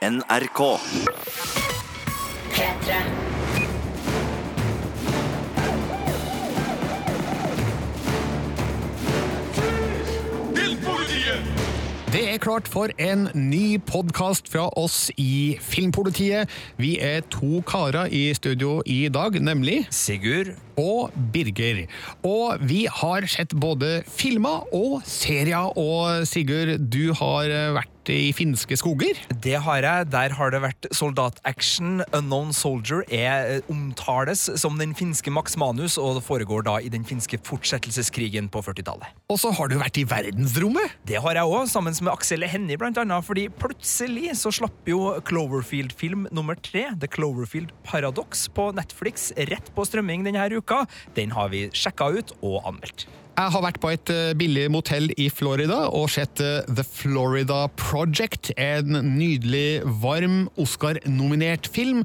NRK. P3. Det er klart for en ny podkast fra oss i Filmpolitiet. Vi er to karer i studio i dag, nemlig Sigurd. og Birger. Og vi har sett både filmer og serier, og Sigurd, du har vært i finske skoger. Det har jeg. Der har det vært soldataction. Unknown Soldier er, eh, omtales som den finske Max Manus, og det foregår da i den finske fortsettelseskrigen på 40-tallet. Og så har du vært i verdensrommet. Det har jeg òg, sammen med Aksel Hennie, blant annet, fordi plutselig så slapp jo Cloverfield-film nummer tre, The Cloverfield Paradox, på Netflix rett på strømming denne uka. Den har vi sjekka ut og anmeldt. Jeg har vært på et eh, billig motell i Florida og sett eh, The Florida Project, en nydelig, varm, Oscar-nominert film.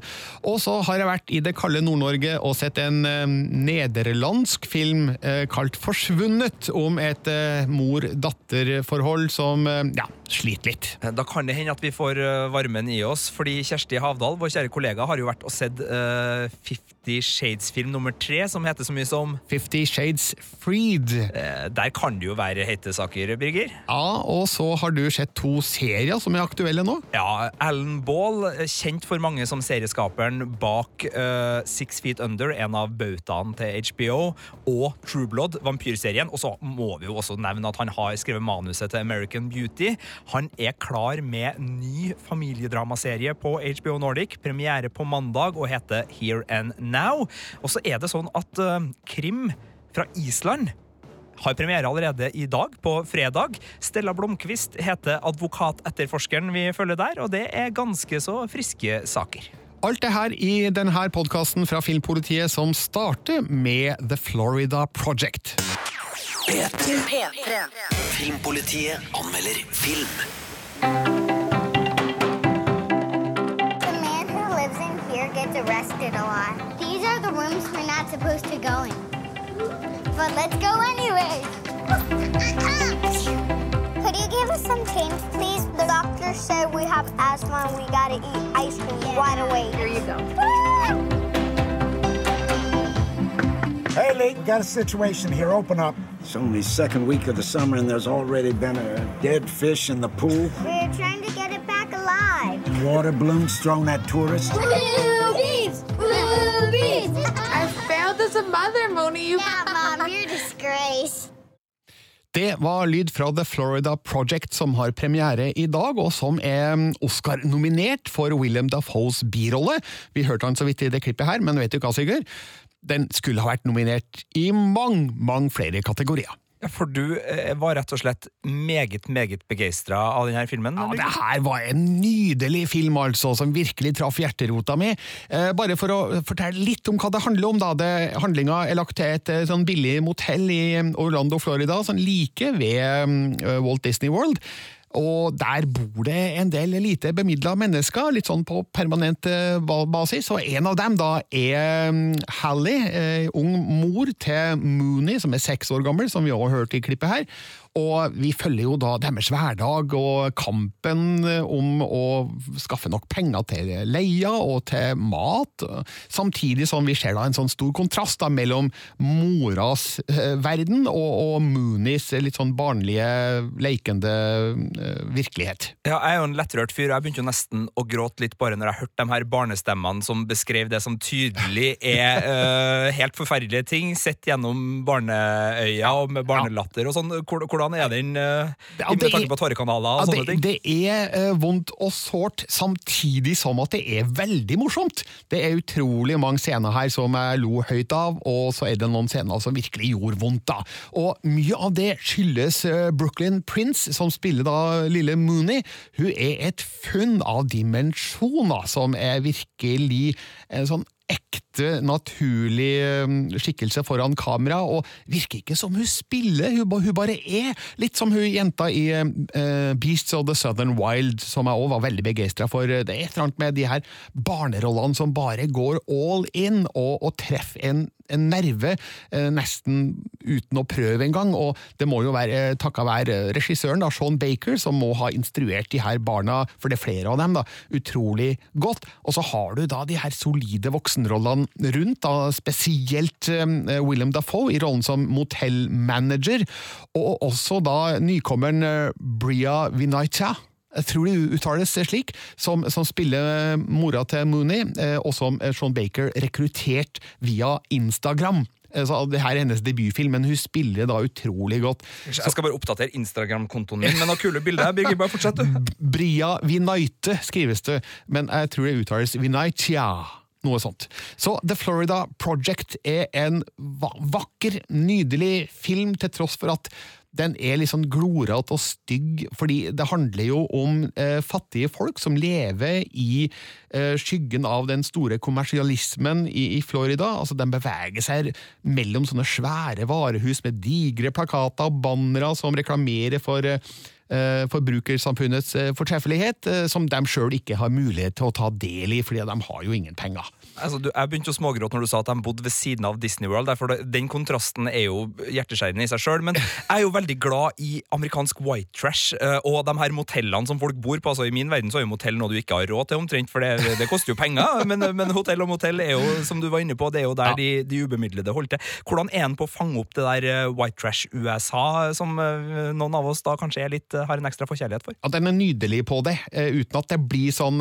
Og så har jeg vært i det kalde Nord-Norge og sett en eh, nederlandsk film kalt Forsvunnet, om et mor-datter-forhold som ja, sliter litt. Da kan det hende at vi får varmen i oss, fordi Kjersti Havdal, vår kjære kollega, har jo vært og sett uh, Fifty Shades-film nummer tre, som heter så mye som Fifty Shades Freed. Eh, Der kan det jo være hete saker, Birger. Ja, og så har du sett to serier som er aktuelle nå. Ja, Alan Ball, eh, kjent for mange som serieskaperen bak uh, Six Feet Under, en av bautaene til HBO, og True Blood, vampyrserien. Og så må vi jo også nevne at han har skrevet manuset til American Beauty. Han er klar med ny familiedramaserie på HBO Nordic, premiere på mandag og heter Here and Now. Og så er det sånn at uh, Krim fra Island har premiere allerede i dag, på fredag. Stella Blomkvist heter advokatetterforskeren vi følger der, og det er ganske så friske saker. Alt det her i denne podkasten fra Filmpolitiet som starter med The Florida Project. P3. P3. Filmpolitiet anmelder film. The man who lives in here gets arrested a lot. These are the rooms we're not supposed to go in. But let's go anyway. Could you give us some change, please? The doctor said we have asthma and we gotta eat ice cream right away. Here you go. Hey, Lee, got a situation here. Open up. It's only second week of the summer and there's already been a dead fish in the pool. We're trying to get it back alive. Water balloons thrown at tourists. Det var lyd fra The Florida Project, som har premiere i dag, og som er Oscar-nominert for William Dafoes birolle. Vi hørte han så vidt i det klippet her, men vet du hva, Sigurd? Den skulle ha vært nominert i mange, mange flere kategorier. For du eh, var rett og slett meget, meget begeistra av denne filmen? Ja, det her var en nydelig film, altså, som virkelig traff hjerterota mi. Eh, bare for å fortelle litt om hva det handler om, da. Det, handlinga er lagt til et eh, sånn billig motell i Orlando, Florida, sånn like ved um, Walt Disney World. Og der bor det en del lite bemidla mennesker, litt sånn på permanent eh, basis. Og en av dem da er mm, Hallie, eh, ung mor til Mooney, som er seks år gammel, som vi også har hørt i klippet her. Og vi følger jo da deres hverdag og kampen om å skaffe nok penger til leia og til mat, samtidig som vi ser da en sånn stor kontrast da mellom moras eh, verden og, og Moonies litt sånn barnlige, leikende eh, virkelighet. Ja, jeg er jo en lettrørt fyr. Jeg begynte jo nesten å gråte litt bare når jeg hørte de her barnestemmene som beskrev det som tydelig er eh, helt forferdelige ting, sett gjennom barneøya og med barnelatter og sånn. Hvor- Hvordan er den uh, Ja, med det tanke på tårekanaler og Ja, sånne det, ting? det er uh, vondt og sårt, samtidig som at det er veldig morsomt. Det er utrolig mange scener her som jeg lo høyt av, og så er det noen scener som virkelig gjorde vondt. da. Og mye av det skyldes uh, Brooklyn Prince, som spiller da lille Mooney. Hun er et funn av dimensjoner, som er virkelig en sånn ekte, naturlig eh, skikkelse foran kamera, og virker ikke som hun spiller, hun, hun bare er. Litt som hun jenta i uh, Beasts of the Southern Wild, som jeg òg var veldig begeistra for. Det er et eller annet med de her barnerollene som bare går all in, og, og treffer en en nerve, uh, nesten uten å prøve engang. Og det må jo være uh, takka være regissøren, da, Sean Baker, som må ha instruert de her barna, for det er flere av dem, da, utrolig godt. Og så har du da de her solide voksenrollene rundt, da, spesielt eh, William Dafoe i rollen som motellmanager, og også da nykommeren eh, Bria Vinaita jeg tror det uttales slik, som, som spiller mora til Mooney, eh, og som eh, Sean Baker rekruttert via Instagram. Eh, Så det her er hennes debutfilm, men hun spiller da utrolig godt. Jeg skal bare oppdatere Instagram-kontoen min med noen kule bilder. Birgit, bare fortsett, du. Bria Vinaite skrives det, men jeg tror det uttales Vinaitia. Noe sånt. Så The Florida Project er en va vakker, nydelig film, til tross for at den er litt sånn glorete og stygg, fordi det handler jo om eh, fattige folk som lever i eh, skyggen av den store kommersialismen i, i Florida. Altså, De beveger seg mellom sånne svære varehus med digre plakater og bannere som reklamerer for eh, forbrukersamfunnets eh, fortreffelighet, eh, som de sjøl ikke har mulighet til å ta del i, fordi de har jo ingen penger. Altså, du, jeg begynte å smågråte når du sa at de bodde ved siden av Disney World. Derfor det, Den kontrasten er jo hjerteskjærende i seg sjøl. Men jeg er jo veldig glad i amerikansk white trash eh, og de her motellene som folk bor på. Altså, I min verden så er jo motell noe du ikke har råd til, omtrent, for det, det koster jo penger. Men, men hotell og motell er jo, som du var inne på, det er jo der Ja. de, de ubemidlede holdt til. Hvordan er en på å fange opp det der eh, white trash-USA, som eh, noen av oss da kanskje er litt, har en ekstra forkjærlighet for? At den er nydelig på det, uten at det blir sånn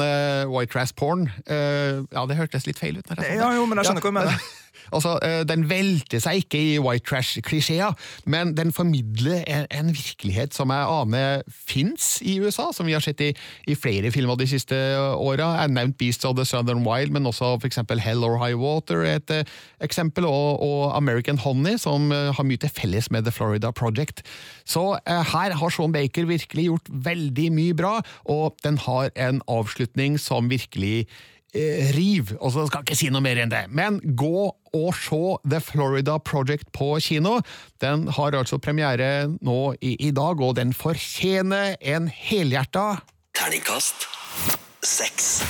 white trash porn. Eh, ja, det hørtes litt feil ut. når jeg. Ja, jo, men jeg skjønner hva du mener. Altså, eh, Den velter seg ikke i white trash-klisjeer, men den formidler en, en virkelighet som jeg aner fins i USA, som vi har sett i, i flere filmer de siste åra. Jeg har nevnt Beasts of the Southern Wild, men også eksempel Hell or High Water er et eh, eksempel, og, og American Honey, som eh, har mye til felles med The Florida Project. Så eh, her har Sean Baker virkelig gjort veldig mye bra, og den har en avslutning som virkelig eh, riv, og så skal jeg ikke si noe mer enn det. Men gå og se The Florida Project på kino. Den har altså premiere nå i, i dag, og den fortjener en helhjerta Terningkast seks.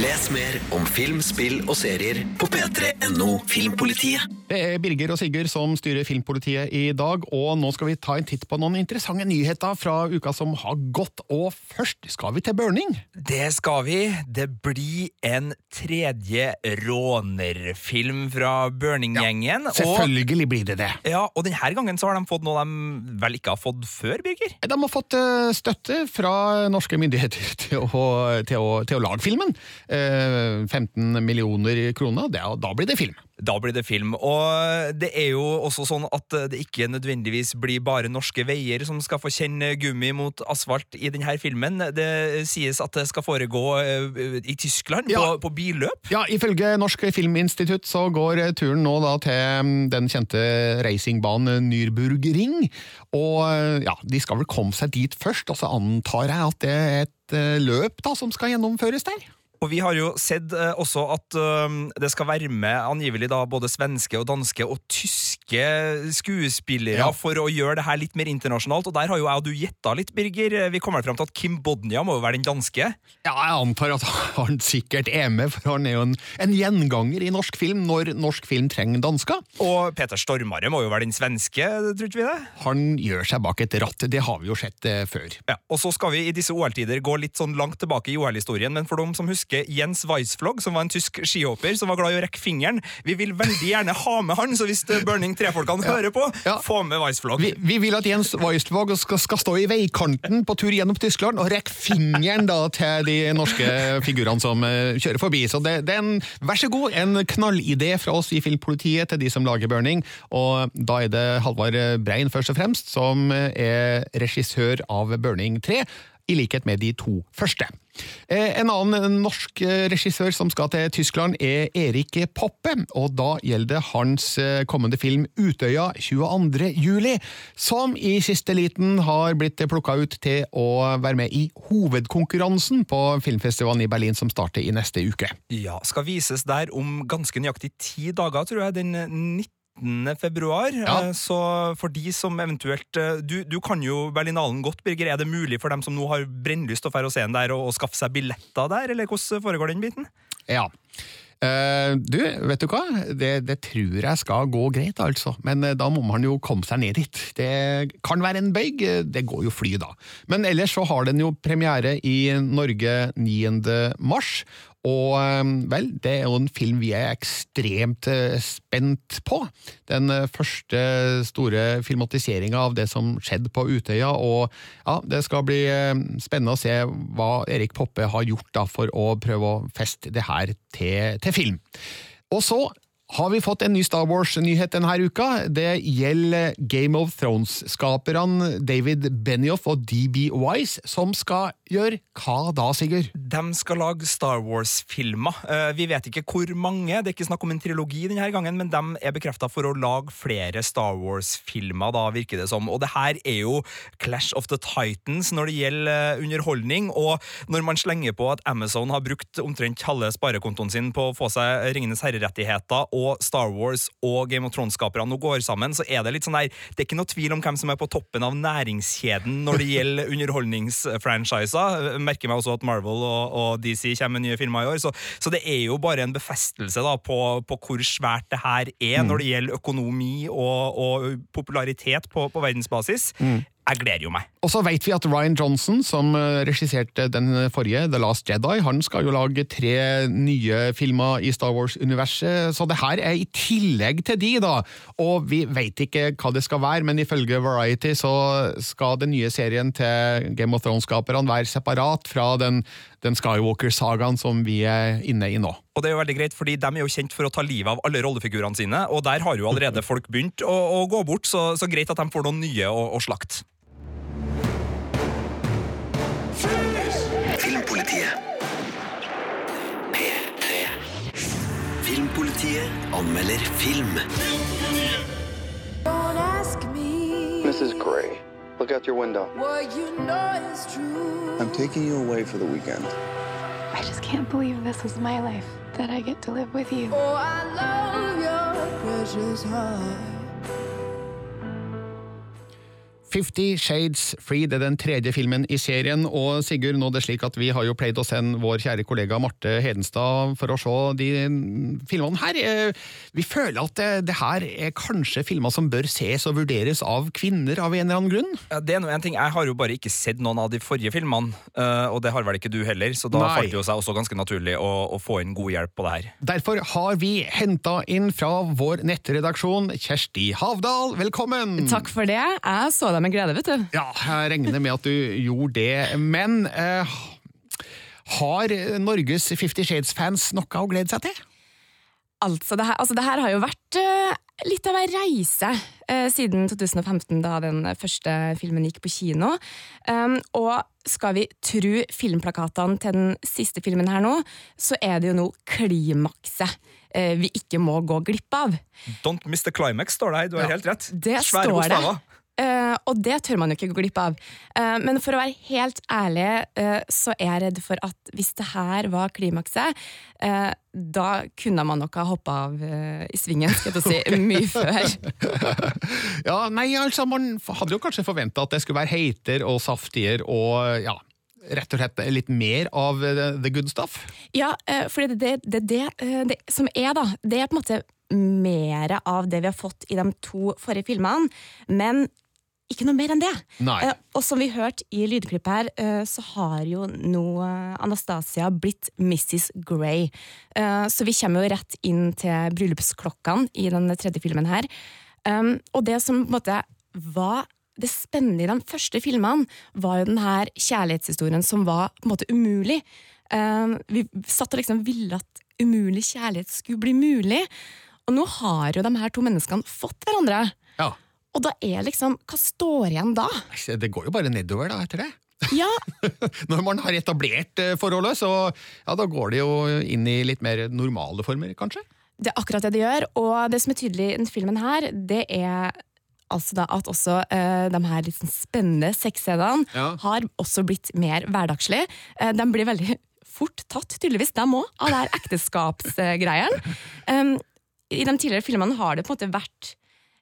Les mer om film, spill og serier på p3.no Filmpolitiet. Det er Birger og Sigurd som styrer Filmpolitiet i dag, og nå skal vi ta en titt på noen interessante nyheter fra uka som har gått. Og først skal vi til Burning. Det skal vi. Det blir en tredje rånerfilm fra Burning-gjengen. Ja, Selvfølgelig blir det det. ja, og denne gangen så har de fått noe de vel ikke har fått før, Birger? De har fått eh, støtte fra norske myndigheter til å, til å, til å lage filmen. Eh, 15 millioner kroner, det, da blir det film. Da blir det film. Og det er jo også sånn at det ikke nødvendigvis blir bare norske veier som skal få kjenne gummi mot asfalt i denne filmen. Det sies at det skal foregå eh, i Tyskland, Ja. på, på billøp. Ja, Ifølge Norsk Filminstitutt så går turen nå da til mm, den kjente racingbanen Nürburgring. Og eh, ja, de skal vel komme seg dit først, og så antar jeg at det er et eh, løp da som skal gjennomføres der. Og vi har jo sett eh, også at eh, det skal være med angivelig da både svenske og danske og tyske skuespillere Ja. for å gjøre det her litt mer internasjonalt. Og der har jo jeg og du gjetta litt, Birger. Vi kommer fram til at Kim Bodnia må jo være den danske. Ja, jeg antar at han sikkert er med, for han er jo en, en gjenganger i norsk film når norsk film trenger dansker. Og Peter Stormare må jo være den svenske, tror ikke vi det? Han gjør seg bak et ratt, det har vi jo sett eh, før. Ja, og så skal vi i disse OL-tider gå litt sånn langt tilbake i OL-historien, men for dem som husker Jens Weissflog, som var en tysk skihopper som var glad i å rekke fingeren, vi vil veldig gjerne ha med han, så hvis Burning 3-folkene hører på, Ja. få med Weissflog. Vi, vi vil at Jens Weissflog skal, skal stå i veikanten på tur gjennom Tyskland og rekke fingeren da til de norske figurene som uh, kjører forbi. Så det, det er en, vær så god, en knallidé fra oss i Filmpolitiet til de som lager Burning. Og da er det Halvard Brein først og fremst som er regissør av Burning 3. i likhet med de to første. Eh, En annen norsk eh, regissør som skal til Tyskland, er Erik Poppe, og da gjelder det hans eh, kommende film Utøya 22. juli, som i siste liten har blitt plukka ut til å være med i hovedkonkurransen på filmfestivalen i Berlin, som starter i neste uke. Ja, skal vises der om ganske nøyaktig ti dager, tror jeg. Den 19. februar. Ja. Eh, Så for de som eventuelt eh, du, du kan jo Berlinalen godt, Birger. Er det mulig for dem som nå har brennlyst til å dra og se den der, å skaffe seg billetter der, eller hvordan foregår den biten? Ja. Uh, du, vet du hva? Det, det tror jeg skal gå greit, altså. Men uh, da må man jo komme seg ned dit. Det kan være en bøyg, det går jo fly da. Men ellers så har den jo premiere i Norge 9. mars. Og eh, vel, det er jo en film vi er ekstremt eh, spent på. Den eh, første store filmatiseringa av det som skjedde på Utøya, og ja, det skal bli spennende å se hva Erik Poppe har gjort da for å prøve å feste det her til, til film. Og så har vi fått en ny Star Wars-nyhet denne uka. Det gjelder Game of Thrones-skaperne David Benioff og DB Wise, som skal gjøre hva da, Sigurd? De skal lage Star Wars-filmer. Eh, Vi vet ikke hvor mange, det er ikke snakk om en trilogi denne gangen, men de er bekrefta for å lage flere Star Wars-filmer, da virker det som. Og det her er jo Clash of the Titans når det gjelder eh, underholdning, og når man slenger på at Amazon har brukt omtrent halve sparekontoen sin på å få seg Ringenes herre-rettigheter, og Star Wars og Game of Thrones-skaperne nå går sammen, så er det litt sånn der Det er ikke noe tvil om hvem som er på toppen av næringskjeden når det gjelder underholdningsfranchiser. Merker meg også at Marvel og, og DC kommer med nye filmer i år, så, så det er jo bare en befestelse da på, på hvor svært det her er når det gjelder økonomi og, og popularitet på, på verdensbasis. Jeg gleder jo meg. Og så vet vi at Ryan Johnson, som eh, regisserte den forrige, The Last Jedi, han skal jo lage tre nye filmer i Star Wars-universet, så det her er i tillegg til de, da. Og vi vet ikke hva det skal være, men ifølge Variety så skal den nye serien til Game of Thrones-skaperne være separat fra den, den Skywalker-sagaen som vi er inne i nå. Og det er jo veldig greit, fordi De er jo kjent for å ta livet av alle rollefigurene sine, og der har jo allerede folk begynt å, å gå bort, så, så greit at de får noen nye å, å slakte. Filmpolitiet. P3. Filmpolitiet anmelder film. Don't ask me Mrs. Gray, look out your window. what you know is true. I'm taking you away for the weekend. I just can't believe this is my life, that I get to live with you. Oh, I love your precious heart. Fifty Shades Free det er den tredje filmen i serien, og Sigurd, nå er det slik at vi har jo pleid å sende vår kjære kollega Marte Hedenstad for å se de filmene her. Vi føler at det, det her er kanskje filmer som bør ses og vurderes av kvinner av en eller annen grunn? Ja, det er noe en ting, Jeg har jo bare ikke sett noen av de forrige filmene, eh, og det har vel ikke du heller, så da Nei. falt det jo seg også ganske naturlig å, å få inn god hjelp på det her. Derfor har vi henta inn fra vår nettredaksjon Kjersti Havdal, velkommen! Takk for det. Jeg så deg med glede, vet du. Ja, jeg regner med at du gjorde det, men eh, har Norges Fifty Shades-fans noe å glede seg til? Altså, det her, altså, det her har jo vært uh, litt av ei reise uh, siden 2015, da den første filmen gikk på kino. Um, og skal vi tru filmplakatene til den siste filmen her nå, så er det jo nå klimakset eh, vi ikke må gå glipp av. Don't miss the climax, står det her. Du har Ja. helt rett. Det Svære står det. Eh, og det tør man jo ikke gå glipp av. Uh, men for å være helt ærlig, uh, så er jeg redd for at hvis det her var klimakset, da kunne man nok ha hoppa av i svingen, skal jeg si, mye før. Ja, nei, altså, man hadde jo kanskje forventa at det skulle være heiter og saftigere og ja, rett og slett litt mer av the good stuff. Ja, for det, det, det, det, det som er, da, det er på en måte mer av det vi har fått i de to forrige filmene, men ikke noe mer enn det. Nei. Eh, og som vi hørte i lydklippet her, eh, så har jo nå eh, Anastasia blitt Mrs. Grey. Så vi kommer jo rett inn til bryllupsklokkene i den tredje filmen her. Um, og det som på en måte var det spennende i de første filmene, var jo den her kjærlighetshistorien som var på en måte umulig. Um, vi satt og liksom ville at umulig kjærlighet skulle bli mulig. Og nå har jo de her to menneskene fått hverandre. Ja. Og da er liksom Hva står igjen da? Det går jo bare nedover da, etter det. Ja, Når man har etablert eh, forholdet, så ja, da går det jo inn i litt mer normale former, kanskje? det er akkurat det det gjør. Og det som er tydelig i denne filmen her, det er altså da at også uh, de her litt sånn spennende sexscenene Ja. har også blitt mer hverdagslige. Uh, de blir veldig fort tatt, tydeligvis, de òg, av det her ekteskapsgreiene. Um, I de tidligere filmene har det på en måte vært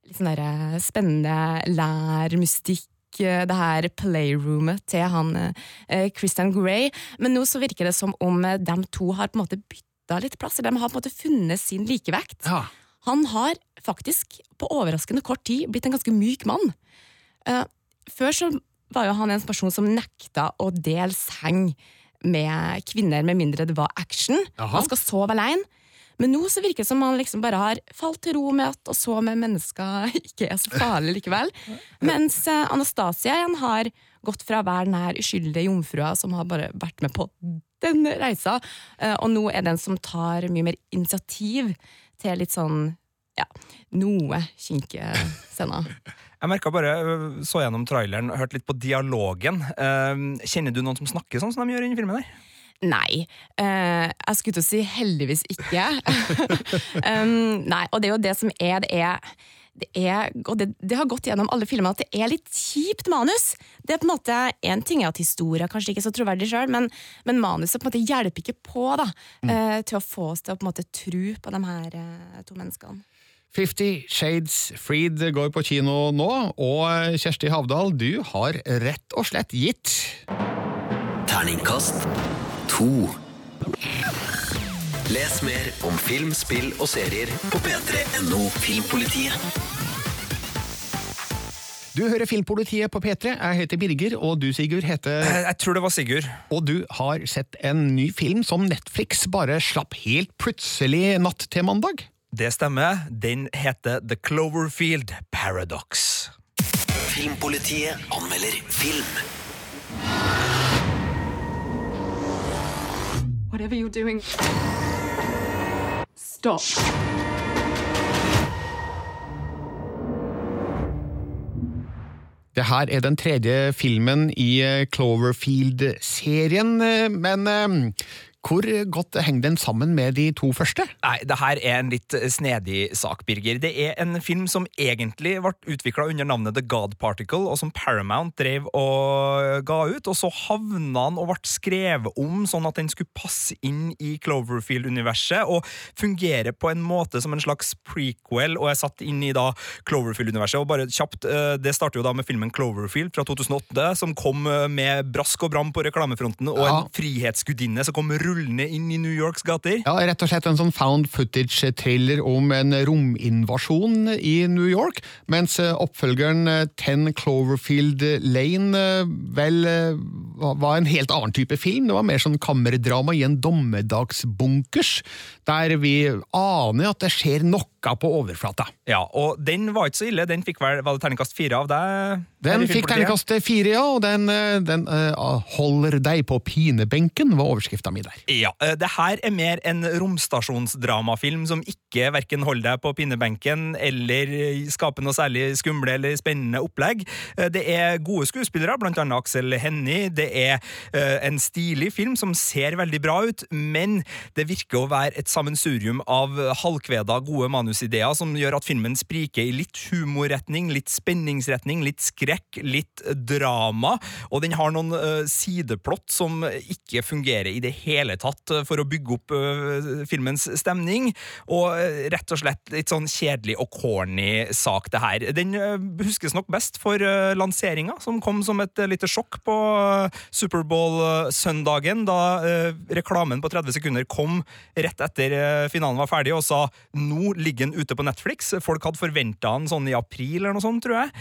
litt sånn der eh, spennende lær, mystikk, eh, det her playroomet til han eh, Christian Grey. Men nå så virker det som om eh, de to har på en måte bytta litt plass. De har på en måte funnet sin likevekt. Ja. Han har faktisk på overraskende kort tid blitt en ganske myk mann. Før så var jo han en person som nekta å dele seng med kvinner med mindre det var action. Aha. Han skal sove alene. Men nå så virker det som man liksom bare har falt til ro med at å sove med mennesker ikke er så farlig likevel. Mens eh, Anastasia igjen har gått fra å være her uskyldige jomfrua som har bare vært med på den reisa, eh, og nå er den som tar mye mer initiativ til litt sånn ja, noe kinkige scener. Jeg merka bare, øh, så gjennom traileren, hørte litt på dialogen. Eh, Kjenner du noen som snakker sånn som de gjør i filmen? der? Nei. Uh, jeg skulle til å si heldigvis ikke. um, nei, og det er jo det som er Det er, det er og det, det har gått gjennom alle filmene at det er litt kjipt manus. Det er på en måte, En ting er at historien kanskje ikke er så troverdig sjøl, men, men manuset på en måte hjelper ikke på da, eh, til å få oss til å på en måte tro på de her eh, to menneskene. Fifty Shades Freed går på kino nå, og Kjersti Havdal, du har rett og slett gitt Terningkast to. Les mer om film, spill og serier på p3.no Filmpolitiet. Du hører Filmpolitiet på P3. Jeg heter Birger, og du, Sigurd, heter Eh, Jeg tror det var Sigurd. Og du har sett en ny film som Netflix bare slapp helt plutselig natt til mandag. Det stemmer. Den heter The Cloverfield Paradox. Filmpolitiet anmelder film. Whatever you're doing, stop. Det her er den tredje filmen i Cloverfield-serien, eh, men eh, hvor godt henger den sammen med de to første? Nei, det her er en litt snedig sak, Birger. Det er en film som egentlig ble utvikla under navnet The God Particle, og som Paramount drev og ga ut. Og så havna den og ble skrevet om sånn at den skulle passe inn i Cloverfield-universet og fungere på en måte som en slags prequel, og er satt inn i da Cloverfield-universet. Og bare kjapt, eh, Det starter jo da med filmen Cloverfield fra 2008, som kom eh, med brask og bram på reklamefronten, og Ja. en frihetsgudinne som kom rullende inn i New Yorks gater. Ja, Rett og slett en sånn found footage-thriller om en rominvasjon i New York, mens eh, oppfølgeren eh, Ten Cloverfield Lane eh, vel var en helt annen type film. Det var mer sånn kammerdrama i en dommedagsbunkers, der vi aner at det skjer noe på overflata. Ja, og den var ikke så ille. Den fikk vel det terningkast fire av deg? Den fikk terningkast fire, ja, og den, eh, den uh, 'Holder deg på pinebenken' var overskrifta mi der. Ja, Uh, det her er mer en romstasjonsdramafilm som ikke verken holder deg på pinebenken eller skaper noe særlig skumle eller spennende opplegg. Uh, Det er gode skuespillere, blant annet Aksel Hennie. Det er en stilig film som ser veldig bra ut, men det virker å være et sammensurium av halvkveda gode manusideer som gjør at filmen spriker i litt humorretning, litt spenningsretning, litt skrekk, litt drama, og den har noen eh, sideplott som ikke fungerer i det hele tatt eh, for å bygge opp eh, filmens stemning, og rett og slett litt sånn kjedelig og corny sak det her. Den huskes nok best for uh, lanseringa, som kom som et lite sjokk på Superbowl-søndagen, da reklamen på 30 sekunder kom rett etter finalen var ferdig og sa nå ligger den ute på Netflix. Folk hadde forventa den sånn i april eller noe sånt, tror jeg.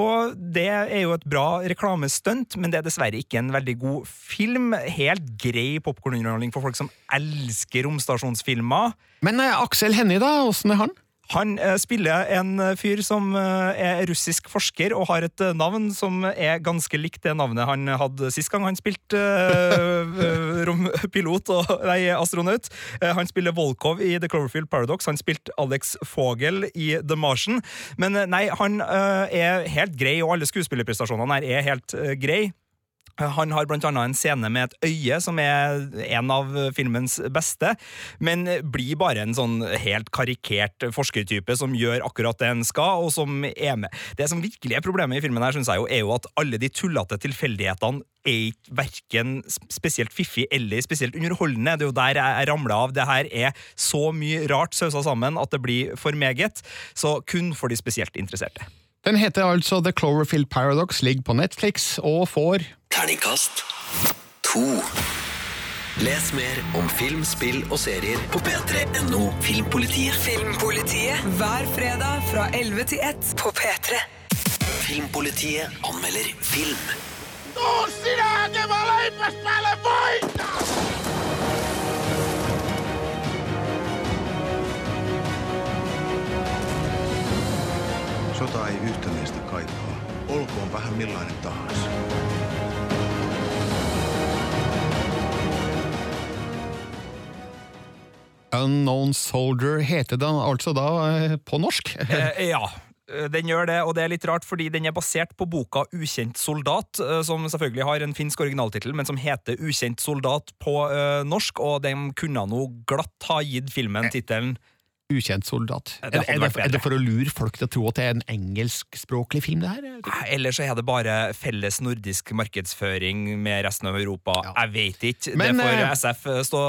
Og det er jo et bra reklamestunt, men det er dessverre ikke en veldig god film. Helt grei popkornunderholdning for folk som elsker romstasjonsfilmer. Men eh, Aksel Hennie, da? Åssen er han? Han eh, spiller en eh, fyr som eh, er russisk forsker og har et navn som er ganske likt det navnet han hadde sist gang han spilte rompilot og nei, astronaut. Han spiller Volkov i The Cloverfield Paradox. Han spilte Alex Fogel i The Martian. Men nei, han er helt grei, og alle skuespillerprestasjonene her er helt grei. Han har annet en scene med et øye som er en av filmens beste, men blir bare en sånn helt karikert forskertype som gjør akkurat det en skal, og som er med. Det som virkelig er problemet i filmen, her, synes jeg jo, er jo at alle de tullete tilfeldighetene er ikke verken spesielt fiffig eller spesielt underholdende. Det er jo der jeg ramler av. Det her er så mye rart sausa sammen at det blir for meget, så kun for de spesielt interesserte. Den heter altså The Cloverfield Paradox, ligger på Netflix og får Terningkast to. Les mer om film, spill og serier på p3.no Filmpolitiet. Filmpolitiet hver fredag fra 11 til 1 på P3. Filmpolitiet anmelder film. Sota ei yhtä meistä kaipaa. Olkoon vähän millainen tahansa. Unknown Soldier heter den altså da eh, på norsk. Eh, ja. eh, Den gjør det, og det er litt rart, fordi den er basert på boka Ukjent soldat, som selvfølgelig har en finsk originaltittel, men som heter Ukjent soldat på norsk, og de kunne nå glatt ha gitt filmen tittelen Ukjent soldat. Det Er, det, er det for å lure folk til å tro at det er en engelskspråklig film, det her? Eller så er det bare felles nordisk markedsføring med resten av Europa. Jeg vet ikke. Men, det får SF stå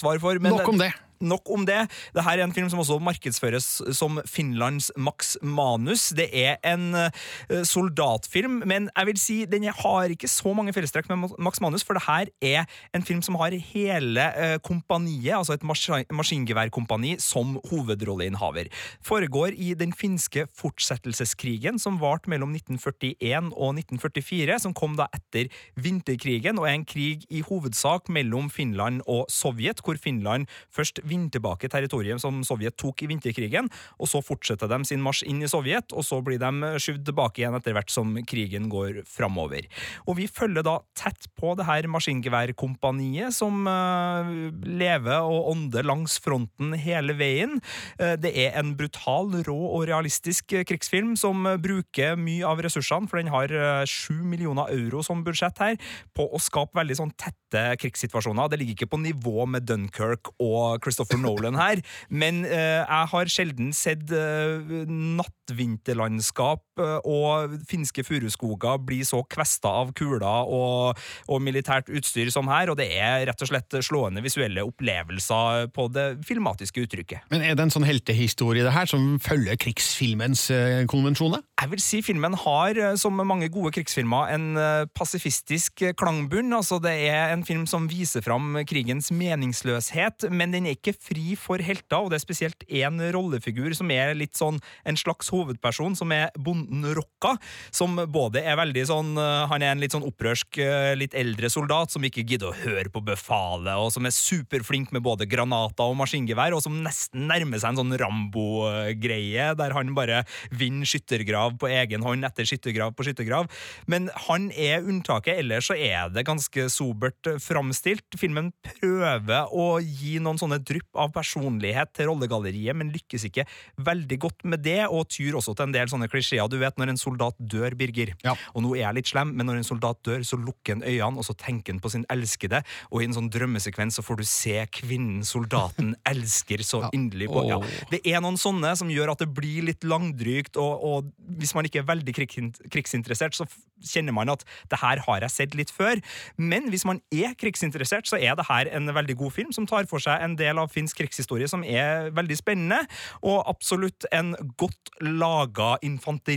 svar for. men- Nok om det. Nok om det. Dette er en film som også markedsføres som Finlands Max Manus. Det er en eh, soldatfilm, men jeg vil si den har ikke så mange fellestrekk med Max Manus, for det her er en film som har hele eh, kompaniet, altså et mas maskingeværkompani, som hovedrolleinnehaver. Foregår i den finske fortsettelseskrigen som varte mellom 1941 og 1944, som kom da etter vinterkrigen, og er en krig i hovedsak mellom Finland og Sovjet, hvor Finland først vinner tilbake territoriet som Sovjet tok i vinterkrigen, og så fortsetter de sin marsj inn i Sovjet, og så blir de skyvd tilbake igjen etter hvert som krigen går framover. Og vi følger da tett på det her maskingeværkompaniet som eh, lever og ånder langs fronten hele veien. Eh, det er en brutal, rå og realistisk eh, krigsfilm som eh, bruker mye av ressursene, for den har eh, sju millioner euro som budsjett her, på å skape veldig sånn tette krigssituasjoner. Det ligger ikke på nivå med Dunkerque og Christopher Nolan her, men eh, jeg har sjelden sett eh, nattvinterlandskap og finske furuskoger blir så kvesta av kuler og, og militært utstyr som her, og det er rett og slett slående visuelle opplevelser på det filmatiske uttrykket. Men er det en sånn heltehistorie det her, som følger krigsfilmens konvensjoner? Jeg vil si filmen har, som mange gode krigsfilmer, en pasifistisk klangbunn. Altså, det er en film som viser fram krigens meningsløshet, men den er ikke fri for helter, og det er spesielt én rollefigur som er litt sånn en slags hovedperson, som er bonden Rocca, som både er veldig sånn eh, Han er en litt sånn opprørsk, eh, litt eldre soldat som ikke gidder å høre på befalet, og som er superflink med både granater og maskingevær, og som nesten nærmer seg en sånn Rambo-greie, der han bare vinner skyttergrav på egen hånd etter skyttergrav på skyttergrav. Men han er unntaket, ellers så er det ganske sobert framstilt. Filmen prøver å gi noen sånne drypp av personlighet til rollegalleriet, men lykkes ikke veldig godt med det, og tyr også til en del sånne klisjeer. Du vet når en soldat dør, Birger, og nå er jeg litt slem, men når en soldat dør, så lukker han øynene, og så tenker han på sin elskede, og i en sånn drømmesekvens så får du se kvinnen soldaten elsker så inderlig på. Ja. Det er noen sånne som gjør at det blir litt langdrygt, og, og hvis man ikke er veldig krigsinteressert, så kjenner man at det her har jeg sett litt før. Men hvis man er krigsinteressert, så er det her en veldig god film som tar for seg en del av finsk krigshistorie som er veldig spennende, og absolutt en godt laga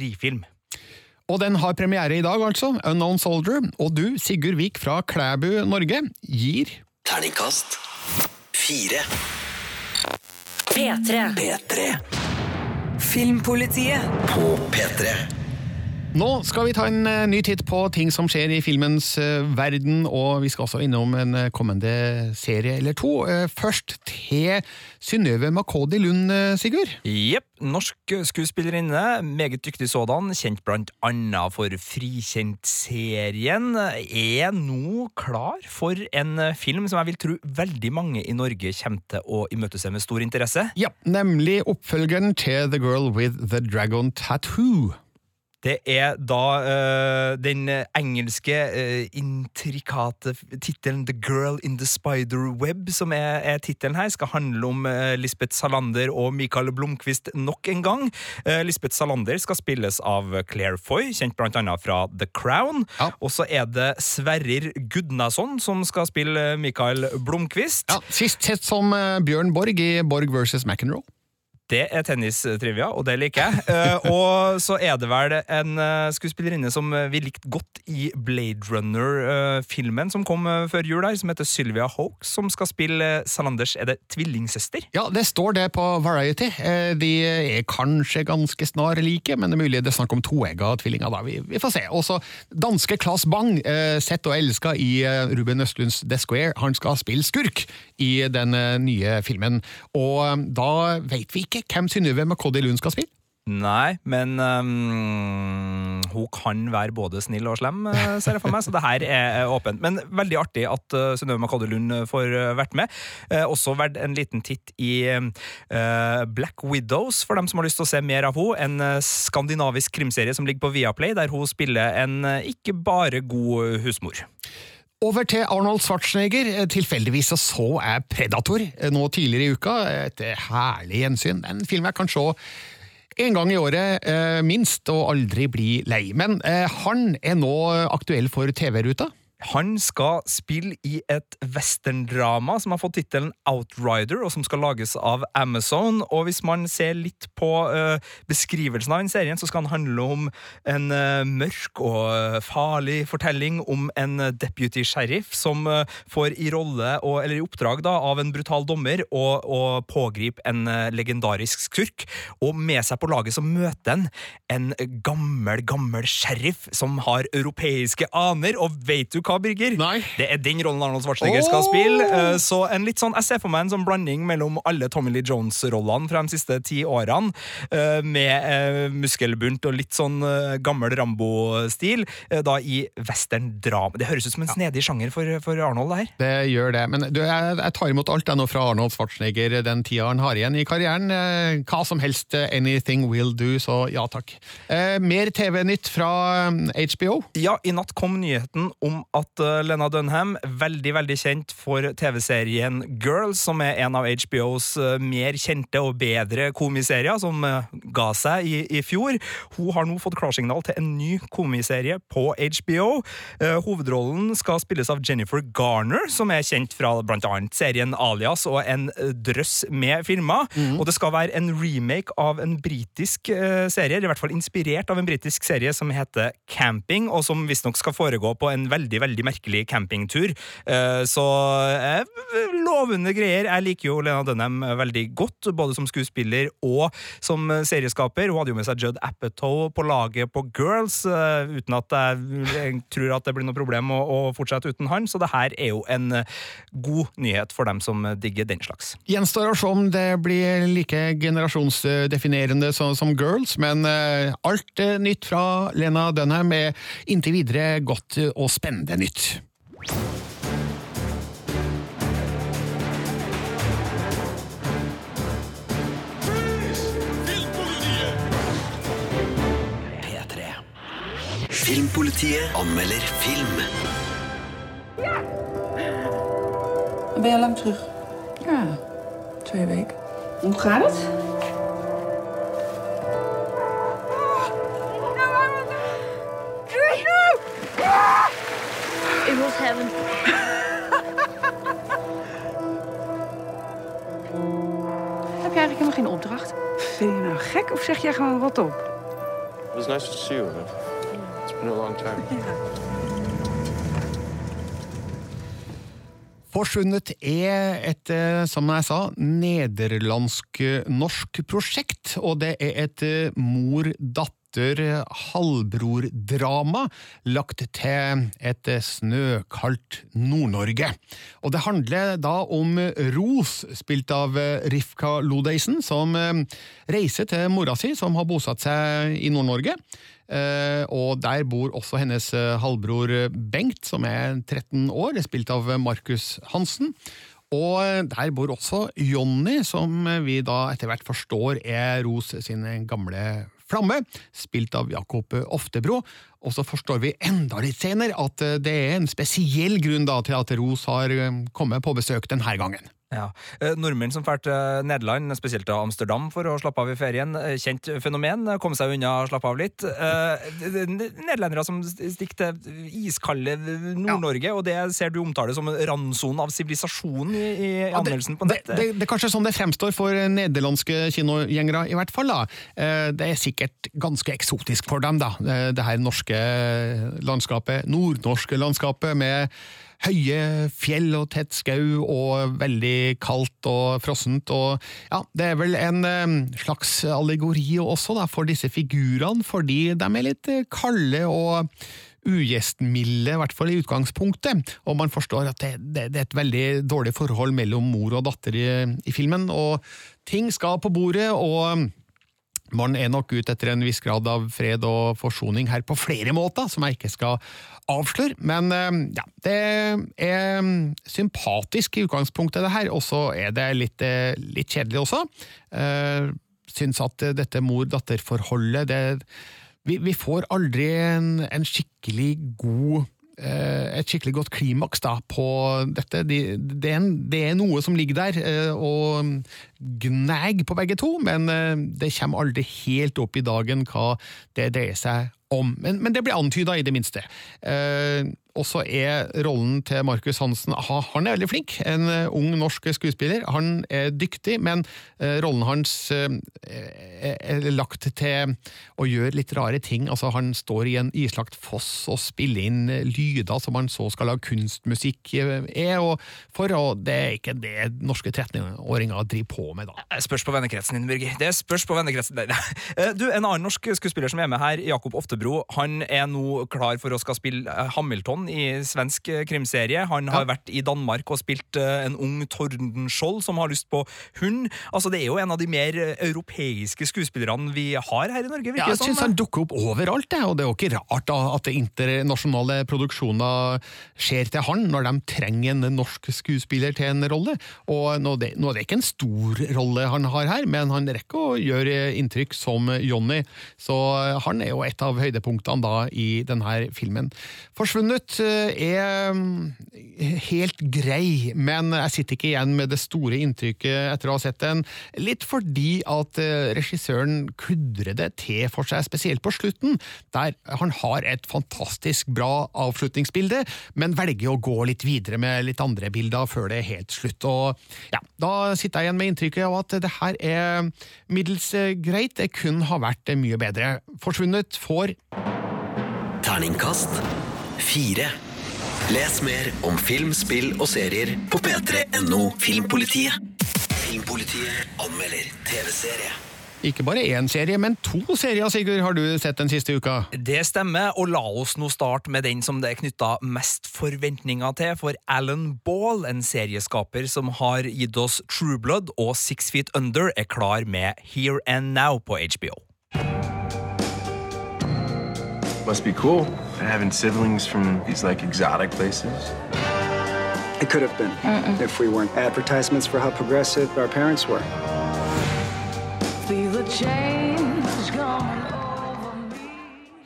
infanterifilm. Og den har premiere i dag, altså. Unknown Soldier. Og du, Sigurd Vik fra Klæbu, Norge, gir Terningkast fire. P3. P3 Filmpolitiet på P3. Nå skal vi ta en eh, ny titt på ting som skjer i filmens eh, verden, og vi skal også innom en eh, kommende serie eller to. Først til Synnøve Makodi Lund, Sigurd. Jepp. Norsk skuespillerinne, meget dyktig sådan, kjent blant annet for Frikjent-serien, er nå klar for en film som jeg vil tro veldig mange i Norge kommer til å imøtese med stor interesse. Ja, nemlig oppfølgeren til The Girl with the Dragon Tattoo. Det er da uh, den engelske uh, intrikate tittelen The Girl in the Spider Web, som er, er tittelen her, skal handle om uh, Lisbeth Salander og Michael Blomkvist nok en gang. Lisbeth Salander skal spilles av Claire Foy, kjent blant annet fra The Crown. Og så er det Sverrir Gudnason som skal spille Michael Blomkvist. Ja, Sist sett som Bjørn Borg i Borg versus McEnroe. Det er tennistrivia, og det liker jeg. Uh, og så er det vel en uh, skuespillerinne som eh, vi likte godt i Blade Runner-filmen som kom eh, før jul, her, som heter Sylvia Hawkes, som skal spille eh, Salanders Er det tvillingsøster? Ja, det står det på Variety. Eh, De er kanskje ganske snarlike, men det er mulig det er snakk om toegga tvillinger. da. Vi, vi får se. Også danske Claes Bang, eh, sett og elska i eh, Ruben Østlunds The Square, han skal spille skurk i den eh, nye filmen. Og eh, da vet vi ikke hvem Synnøve McCoddy Lund skal spille. Nei, men um, hun kan være både snill og slem, eh, ser jeg for meg, så det her er åpent. Men veldig artig at uh, Synnøve Makade Lund får vært med. Uh, også verdt en liten titt i uh, Black Widows, for dem som har lyst til å se mer av henne. En skandinavisk krimserie som ligger på Viaplay, der hun spiller en ikke bare god husmor. Over til Arnold Schwarzenegger. Eh, Tilfeldigvis så jeg Predator eh, nå tidligere i uka. Et herlig gjensyn. En film jeg kan se en gang i året, eh, minst, og aldri bli lei. Men eh, han er nå aktuell for TV-ruta. Han skal spille i et westerndrama som har fått tittelen Outrider, og som skal lages av Amazon. Og hvis man ser litt på uh, beskrivelsen av den serien, så skal han handle om en uh, mørk og uh, farlig fortelling om en deputy sheriff som får i rolle, og, eller i oppdrag da, av en brutal dommer, å pågripe en legendarisk skurk. Og med seg på laget så møter han en gammel, gammel sheriff som har europeiske aner, og vet du Birger? Det er den rollen Arnold Schwarzenegger skal spille. Eh, Så en litt sånn, jeg ser for meg en sånn blanding mellom alle Tommy Lee Jones-rollene fra de siste ti årene, eh, med eh, muskelbunt og litt sånn gammel Rambo-stil, da i western-drama. Det høres ut som en snedig sjanger for, for Arnold, det her. Det gjør det. Men du, jeg, jeg tar imot alt jeg nå fra Arnold Schwarzenegger den tida han har igjen i karrieren. Hva som helst, anything will do, så ja takk. Eh, mer TV-nytt fra HBO. Ja, i natt kom nyheten om at uh, Lena Dunham, veldig veldig kjent for TV-serien Girls, som er en av HBOs uh, mer kjente og bedre komiserier, som uh, ga seg i, i fjor, hun har nå fått klarsignal til en ny komiserie på HBO. Hovedrollen skal spilles av Jennifer Garner, som er kjent fra annet serien Alias og en drøss med filmer. Og det skal være en remake av en britisk serie, serie, i hvert fall inspirert av en britisk serie som heter Camping, og som visstnok skal foregå på en veldig veldig merkelig campingtur. Eh, Så eh, lovende greier. Jeg liker jo Lena Dunham veldig godt, både som skuespiller og som serieskaper. Hun hadde jo med seg Judd Apatow på laget på Girls, eh, uten at jeg, tror at det blir noe problem å, å fortsette uten han, så det her er jo en god nyhet for dem som digger den slags. Gjenstår å se om det blir like generasjonsdefinerende som, som Girls, men alt nytt fra Lena Dunham er inntil videre godt og spennende nytt. P3. Filmpolitiet anmelder film. Ben je lang terug? Ja, twee weken. Hoe gaat het? Gek of zeg jij gewoon wat op? It was nice to see you. man. It's been a long time. Forsvunnet er et, eh, som jeg sa, nederlandsk-norsk prosjekt, og det er et eh, mor-datter-halvbror-drama lagt til et snøkaldt Nord-Norge. Og det handler da om Ros, spilt av Rifka Lodeisen, som eh, reiser til mora si, som har bosatt seg i Nord-Norge. Eh, og der bor også hennes eh, halvbror Bengt, som er 13 år, spilt av Markus Hansen. Og der bor også Jonny, som vi da etter hvert forstår er Ros sin gamle flamme, spilt av Jakob Oftebro. Og så forstår vi enda litt senere at eh, det er en spesiell grunn da til at Ros har eh, kommet på besøk denne gangen. Ja. Eh, Nordmenn som drar til Nederland, spesielt til Amsterdam for å slappe av i ferien. eh, Kjent fenomen. Kom seg unna slappe av litt. Eh, det- det- Nederlendere som stikker til iskalde Nord-Norge, og det ser du omtale som randsonen av sivilisasjonen i, i anmeldelsen på Det, nettet. det, det er kanskje sånn det fremstår for nederlandske kinogjengere, i hvert fall. da. Eh, Det er sikkert ganske eksotisk for dem, da. Eh, Det her norske landskapet, nordnorske landskapet med høye fjell og tett skau og veldig kaldt og frossent. Og ja, det er vel en eh, slags allegori også da, for disse figurene, fordi de er litt eh, kalde og ugjestmilde, i hvert fall i utgangspunktet, og man forstår at det, det, det er et veldig dårlig forhold mellom mor og datter i, i filmen, og ting skal på bordet, og man er nok ute etter en viss grad av fred og forsoning her på flere måter, som jeg ikke skal avsløre, men eh, ja, det er sympatisk i utgangspunktet det her, og så er det litt, eh, litt kjedelig også. Eh, Syns at dette mor-datter-forholdet, det vi, vi får aldri en, en skikkelig god et skikkelig godt klimaks da, på dette. De, det, er en, det er noe som ligger der eh, og gnag på begge to, men eh, det kommer aldri helt opp i dagen hva det dreier seg om. Men, men det blir antyda, i det minste. Eh, og så er rollen til Markus Hansen Han er veldig flink. En eh, ung norsk skuespiller. Han er dyktig, men eh, rollen hans eh, er, lagt til å gjøre litt rare ting. Altså, han står i en islagt foss og spiller inn lyder som han så skal lage kunstmusikk er, og for, og det er ikke det norske 13-åringer driver på med, da. Spørs på vennekretsen din, Birger. Det spørs på vennekretsen din. Du, En annen norsk skuespiller som er med her, Jakob Oftebro, han er nå klar for å skal spille eh, Hamilton i svensk eh, krimserie. Han har vært i Danmark og spilt eh, en ung Tordenskjold som har lyst på hund. Altså, Det er jo en av de mer europeiske skuespillerne vi har her i Norge. Ja, jeg syns han dukker opp overalt, det, og det er jo ikke rart da, at internasjonale produksjoner skjer til han når de trenger en norsk skuespiller til en rolle. Og nå, det, nå er det ikke en stor rolle han har her, men han rekker å gjøre inntrykk som Johnny, så han er jo et av høydepunktene da i denne filmen. Forsvunnet eh, er mm, helt grei, men jeg sitter ikke igjen med det store inntrykket etter å ha sett den, litt fordi at eh, regissøren kludrer det til for seg, spesielt på slutten, der han har et fantastisk bra avslutningsbilde, men velger å gå litt videre med litt andre bilder før det er helt slutt. Og ja, Da sitter jeg igjen med inntrykket av at det her er middels eh, greit, det kunne ha vært eh, mye bedre. Forsvunnet får Terningkast fire. Les mer om film, spill og serier på p3.no Filmpolitiet. Filmpolitiet anmelder TV-serie. ikke bare én serie, men to serier, Sigurd, har du sett den siste uka? Det stemmer, og la oss nå starte med den som det er knytta mest forventninger til, for Alan Ball, en serieskaper som har gitt oss True Blood og Six Feet Under, er klar med Here and Now på HBO. Must be cool having siblings from these like exotic places. It could have been if we weren't advertisements for how progressive our parents were.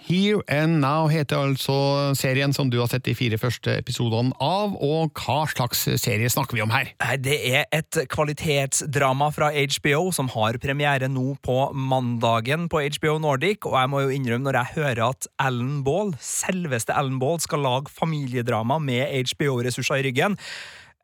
Here and Now heter altså serien som du har sett de fire første episodene av, og hva slags serie snakker vi om her? Det er et kvalitetsdrama fra HBO som har premiere nå på mandagen på HBO Nordic, og jeg må jo innrømme når jeg hører at Ellen Ball, selveste Ellen Ball, skal lage familiedrama med HBO-ressurser i ryggen.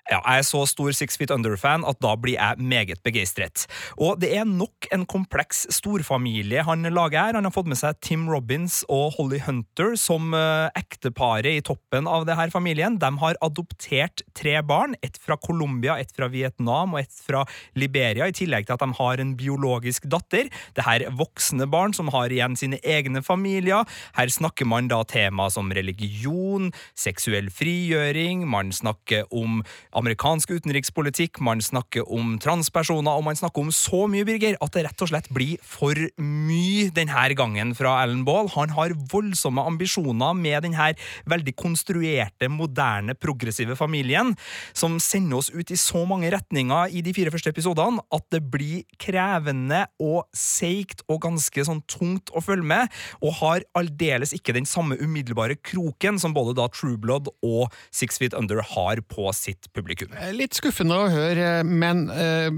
Ja, jeg er så stor Six Feet Under-fan at da blir jeg meget begeistret. Og det er nok en kompleks storfamilie han lager her. Han har fått med seg Tim Robbins og Holly Hunter som uh, ekteparet i toppen av det her familien. De har adoptert tre barn, ett fra Colombia, ett fra Vietnam og ett fra Liberia, i tillegg til at de har en biologisk datter. Det her er voksne barn som har igjen sine egne familier. Her snakker man da tema som religion, seksuell frigjøring, man snakker om amerikansk utenrikspolitikk, man snakker om transpersoner, og man snakker om så mye, Birger, at det rett og slett blir for mye denne gangen fra Alan Ball. Han har voldsomme ambisjoner med denne veldig konstruerte, moderne, progressive familien, som sender oss ut i så mange retninger i de fire første episodene at det blir krevende og seigt og ganske sånn tungt å følge med, og har aldeles ikke den samme umiddelbare kroken som både da True Blood og Six Feet Under har på sitt publikum. Litt skuffende å høre, men eh,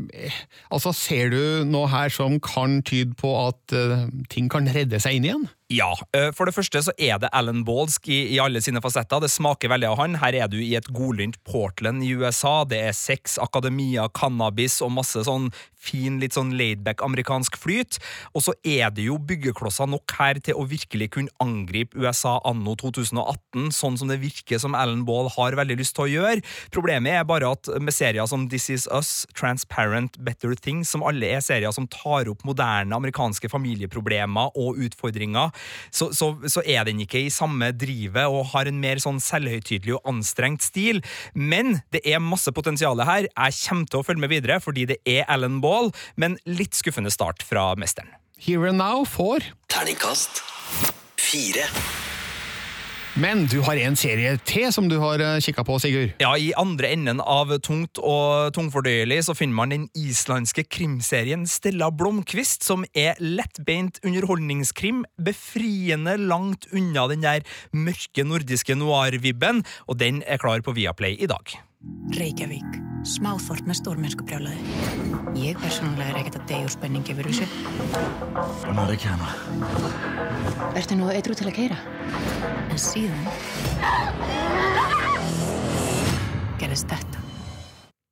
altså, ser du noe her som kan tyde på at eh, ting kan redde seg inn igjen? Ja. eh, For det første så er det Alan Baalsk i, i alle sine fasetter. Det smaker veldig av han. Her er du i et godlynt Portland i USA. Det er sex, akademia, cannabis og masse sånn fin, litt sånn laidback amerikansk flyt. Og så er det jo byggeklosser nok her til å virkelig kunne angripe USA anno 2018, sånn som det virker som Alan Baal har veldig lyst til å gjøre. Problemet er bare at med serier som This Is Us, Transparent, Better Things, som alle er serier som tar opp moderne amerikanske familieproblemer og utfordringer, så, så, så er den ikke i samme drivet og har en mer sånn selvhøytidelig og anstrengt stil. Men det er masse potensial her. Jeg kommer til å følge med videre fordi det er Alan Ball, men litt skuffende start fra mesteren. Here and Now får Terningkast fire. Men du har en serie til som du har kikka på, Sigurd. Ja, I andre enden av tungt og tungfordøyelig så finner man den islandske krimserien Stella Blomkvist, som er lettbeint underholdningskrim, befriende langt unna den der mørke nordiske noir-vibben, og den er klar på Viaplay i dag. Reykjavík, smáþort með stórmennskubrjálaði. Ég persónulega er ekkert að deyja úr spenning yfir þessu. Búin að reykja hana. Ertu nú eitthvað til að keira? En síðan gerðist þetta.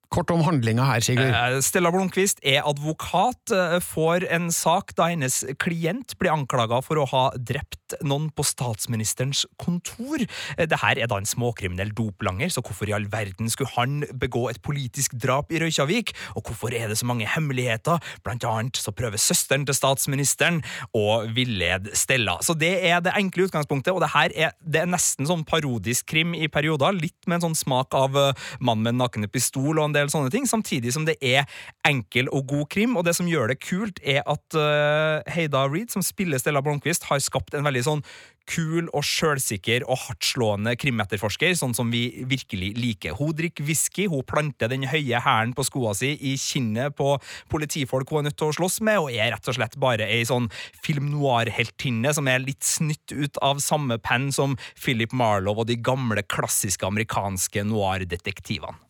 Kort om handlinga her, Sigurd. Eh, Stella Blomkvist er advokat, eh, får en sak da hennes klient blir anklaga for å ha drept noen på statsministerens kontor. Eh, Det her er da en småkriminell doplanger, så hvorfor i all verden skulle han begå et politisk drap i Røykjavik? Og hvorfor er det så mange hemmeligheter? Blant annet så prøver søsteren til statsministeren å villede Stella. Så det er det enkle utgangspunktet, og det her er, det er nesten sånn parodisk krim i perioder, litt med en sånn smak av eh, mann med en nakne pistol og en del sånne ting, samtidig som det er enkel og god krim, og det som gjør det kult, er at uh, Heida Reed, som spiller Stella Blomkvist, har skapt en veldig sånn kul og sjølsikker og hardtslående krimetterforsker, sånn som vi virkelig liker. Hun drikker whisky, hun planter den høye hælen på skoa si i kinnet på politifolk hun er nødt til å slåss med, og er rett og slett bare ei sånn film noir-heltinne som er litt snytt ut av samme penn som Philip Marlowe og de gamle, klassiske amerikanske noir-detektivene.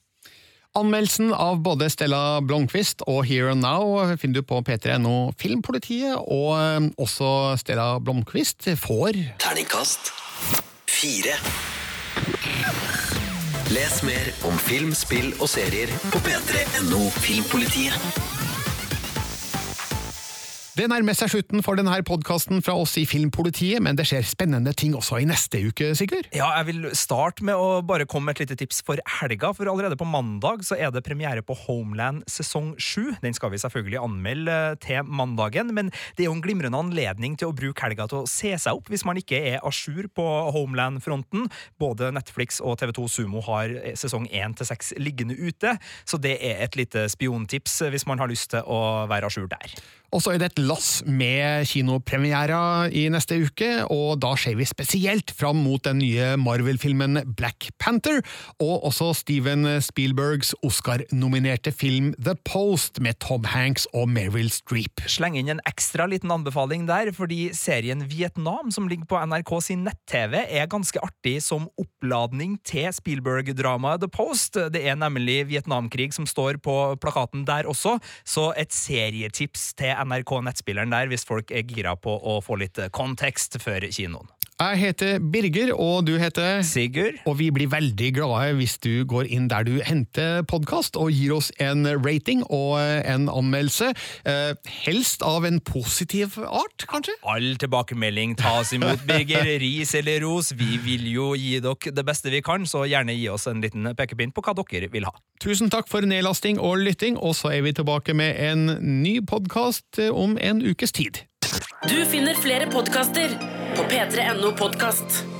Anmeldelsen av både Stella Blomkvist og Here and Now finner du på p3.no Filmpolitiet, og eh, også Stella Blomkvist får Terningkast fire. Les mer om film, spill og serier på p3.no Filmpolitiet. Det nærmer seg slutten for denne podkasten fra oss i Filmpolitiet, men det skjer spennende ting også i neste uke, Sigurd? Ja, jeg vil starte med å bare komme med et lite tips for helga, for allerede på mandag så er det premiere på Homeland sesong 7. Den skal vi selvfølgelig anmelde til mandagen, men det er jo en glimrende anledning til å bruke helga til å se seg opp hvis man ikke er à jour på Homeland-fronten. Både Netflix og TV2 Sumo har sesong 1 til 6 liggende ute, så det er et lite spiontips hvis man har lyst til å være à jour der. Og så er det et lass med kinopremierer i neste uke, og da ser vi spesielt fram mot den nye Marvel-filmen Black Panther, og også Steven Spielbergs Oscar-nominerte film The Post med Tom Hanks og Meryl Streep. Sleng inn en ekstra liten anbefaling der, fordi serien Vietnam, som ligger på NRK sin nett-TV, er ganske artig som oppladning til Spielberg-dramaet The Post. Det er nemlig Vietnamkrig som står på plakaten der også, så et serietips til NRK nettspilleren der hvis folk er gira på å få litt kontekst før kinoen. Jeg heter Birger, og du heter Sigurd. Og vi blir veldig glade hvis du går inn der du henter podkast, og gir oss en rating og en anmeldelse. Eh, helst av en positiv art, kanskje? All tilbakemelding tas imot, Birger. Ris eller ros. Vi vil jo gi dere det beste vi kan, så gjerne gi oss en liten pekepinn på hva dere vil ha. Tusen takk for nedlasting og lytting, og så er vi tilbake med en ny podkast om en ukes tid. Du finner flere podkaster på p3.no podkast.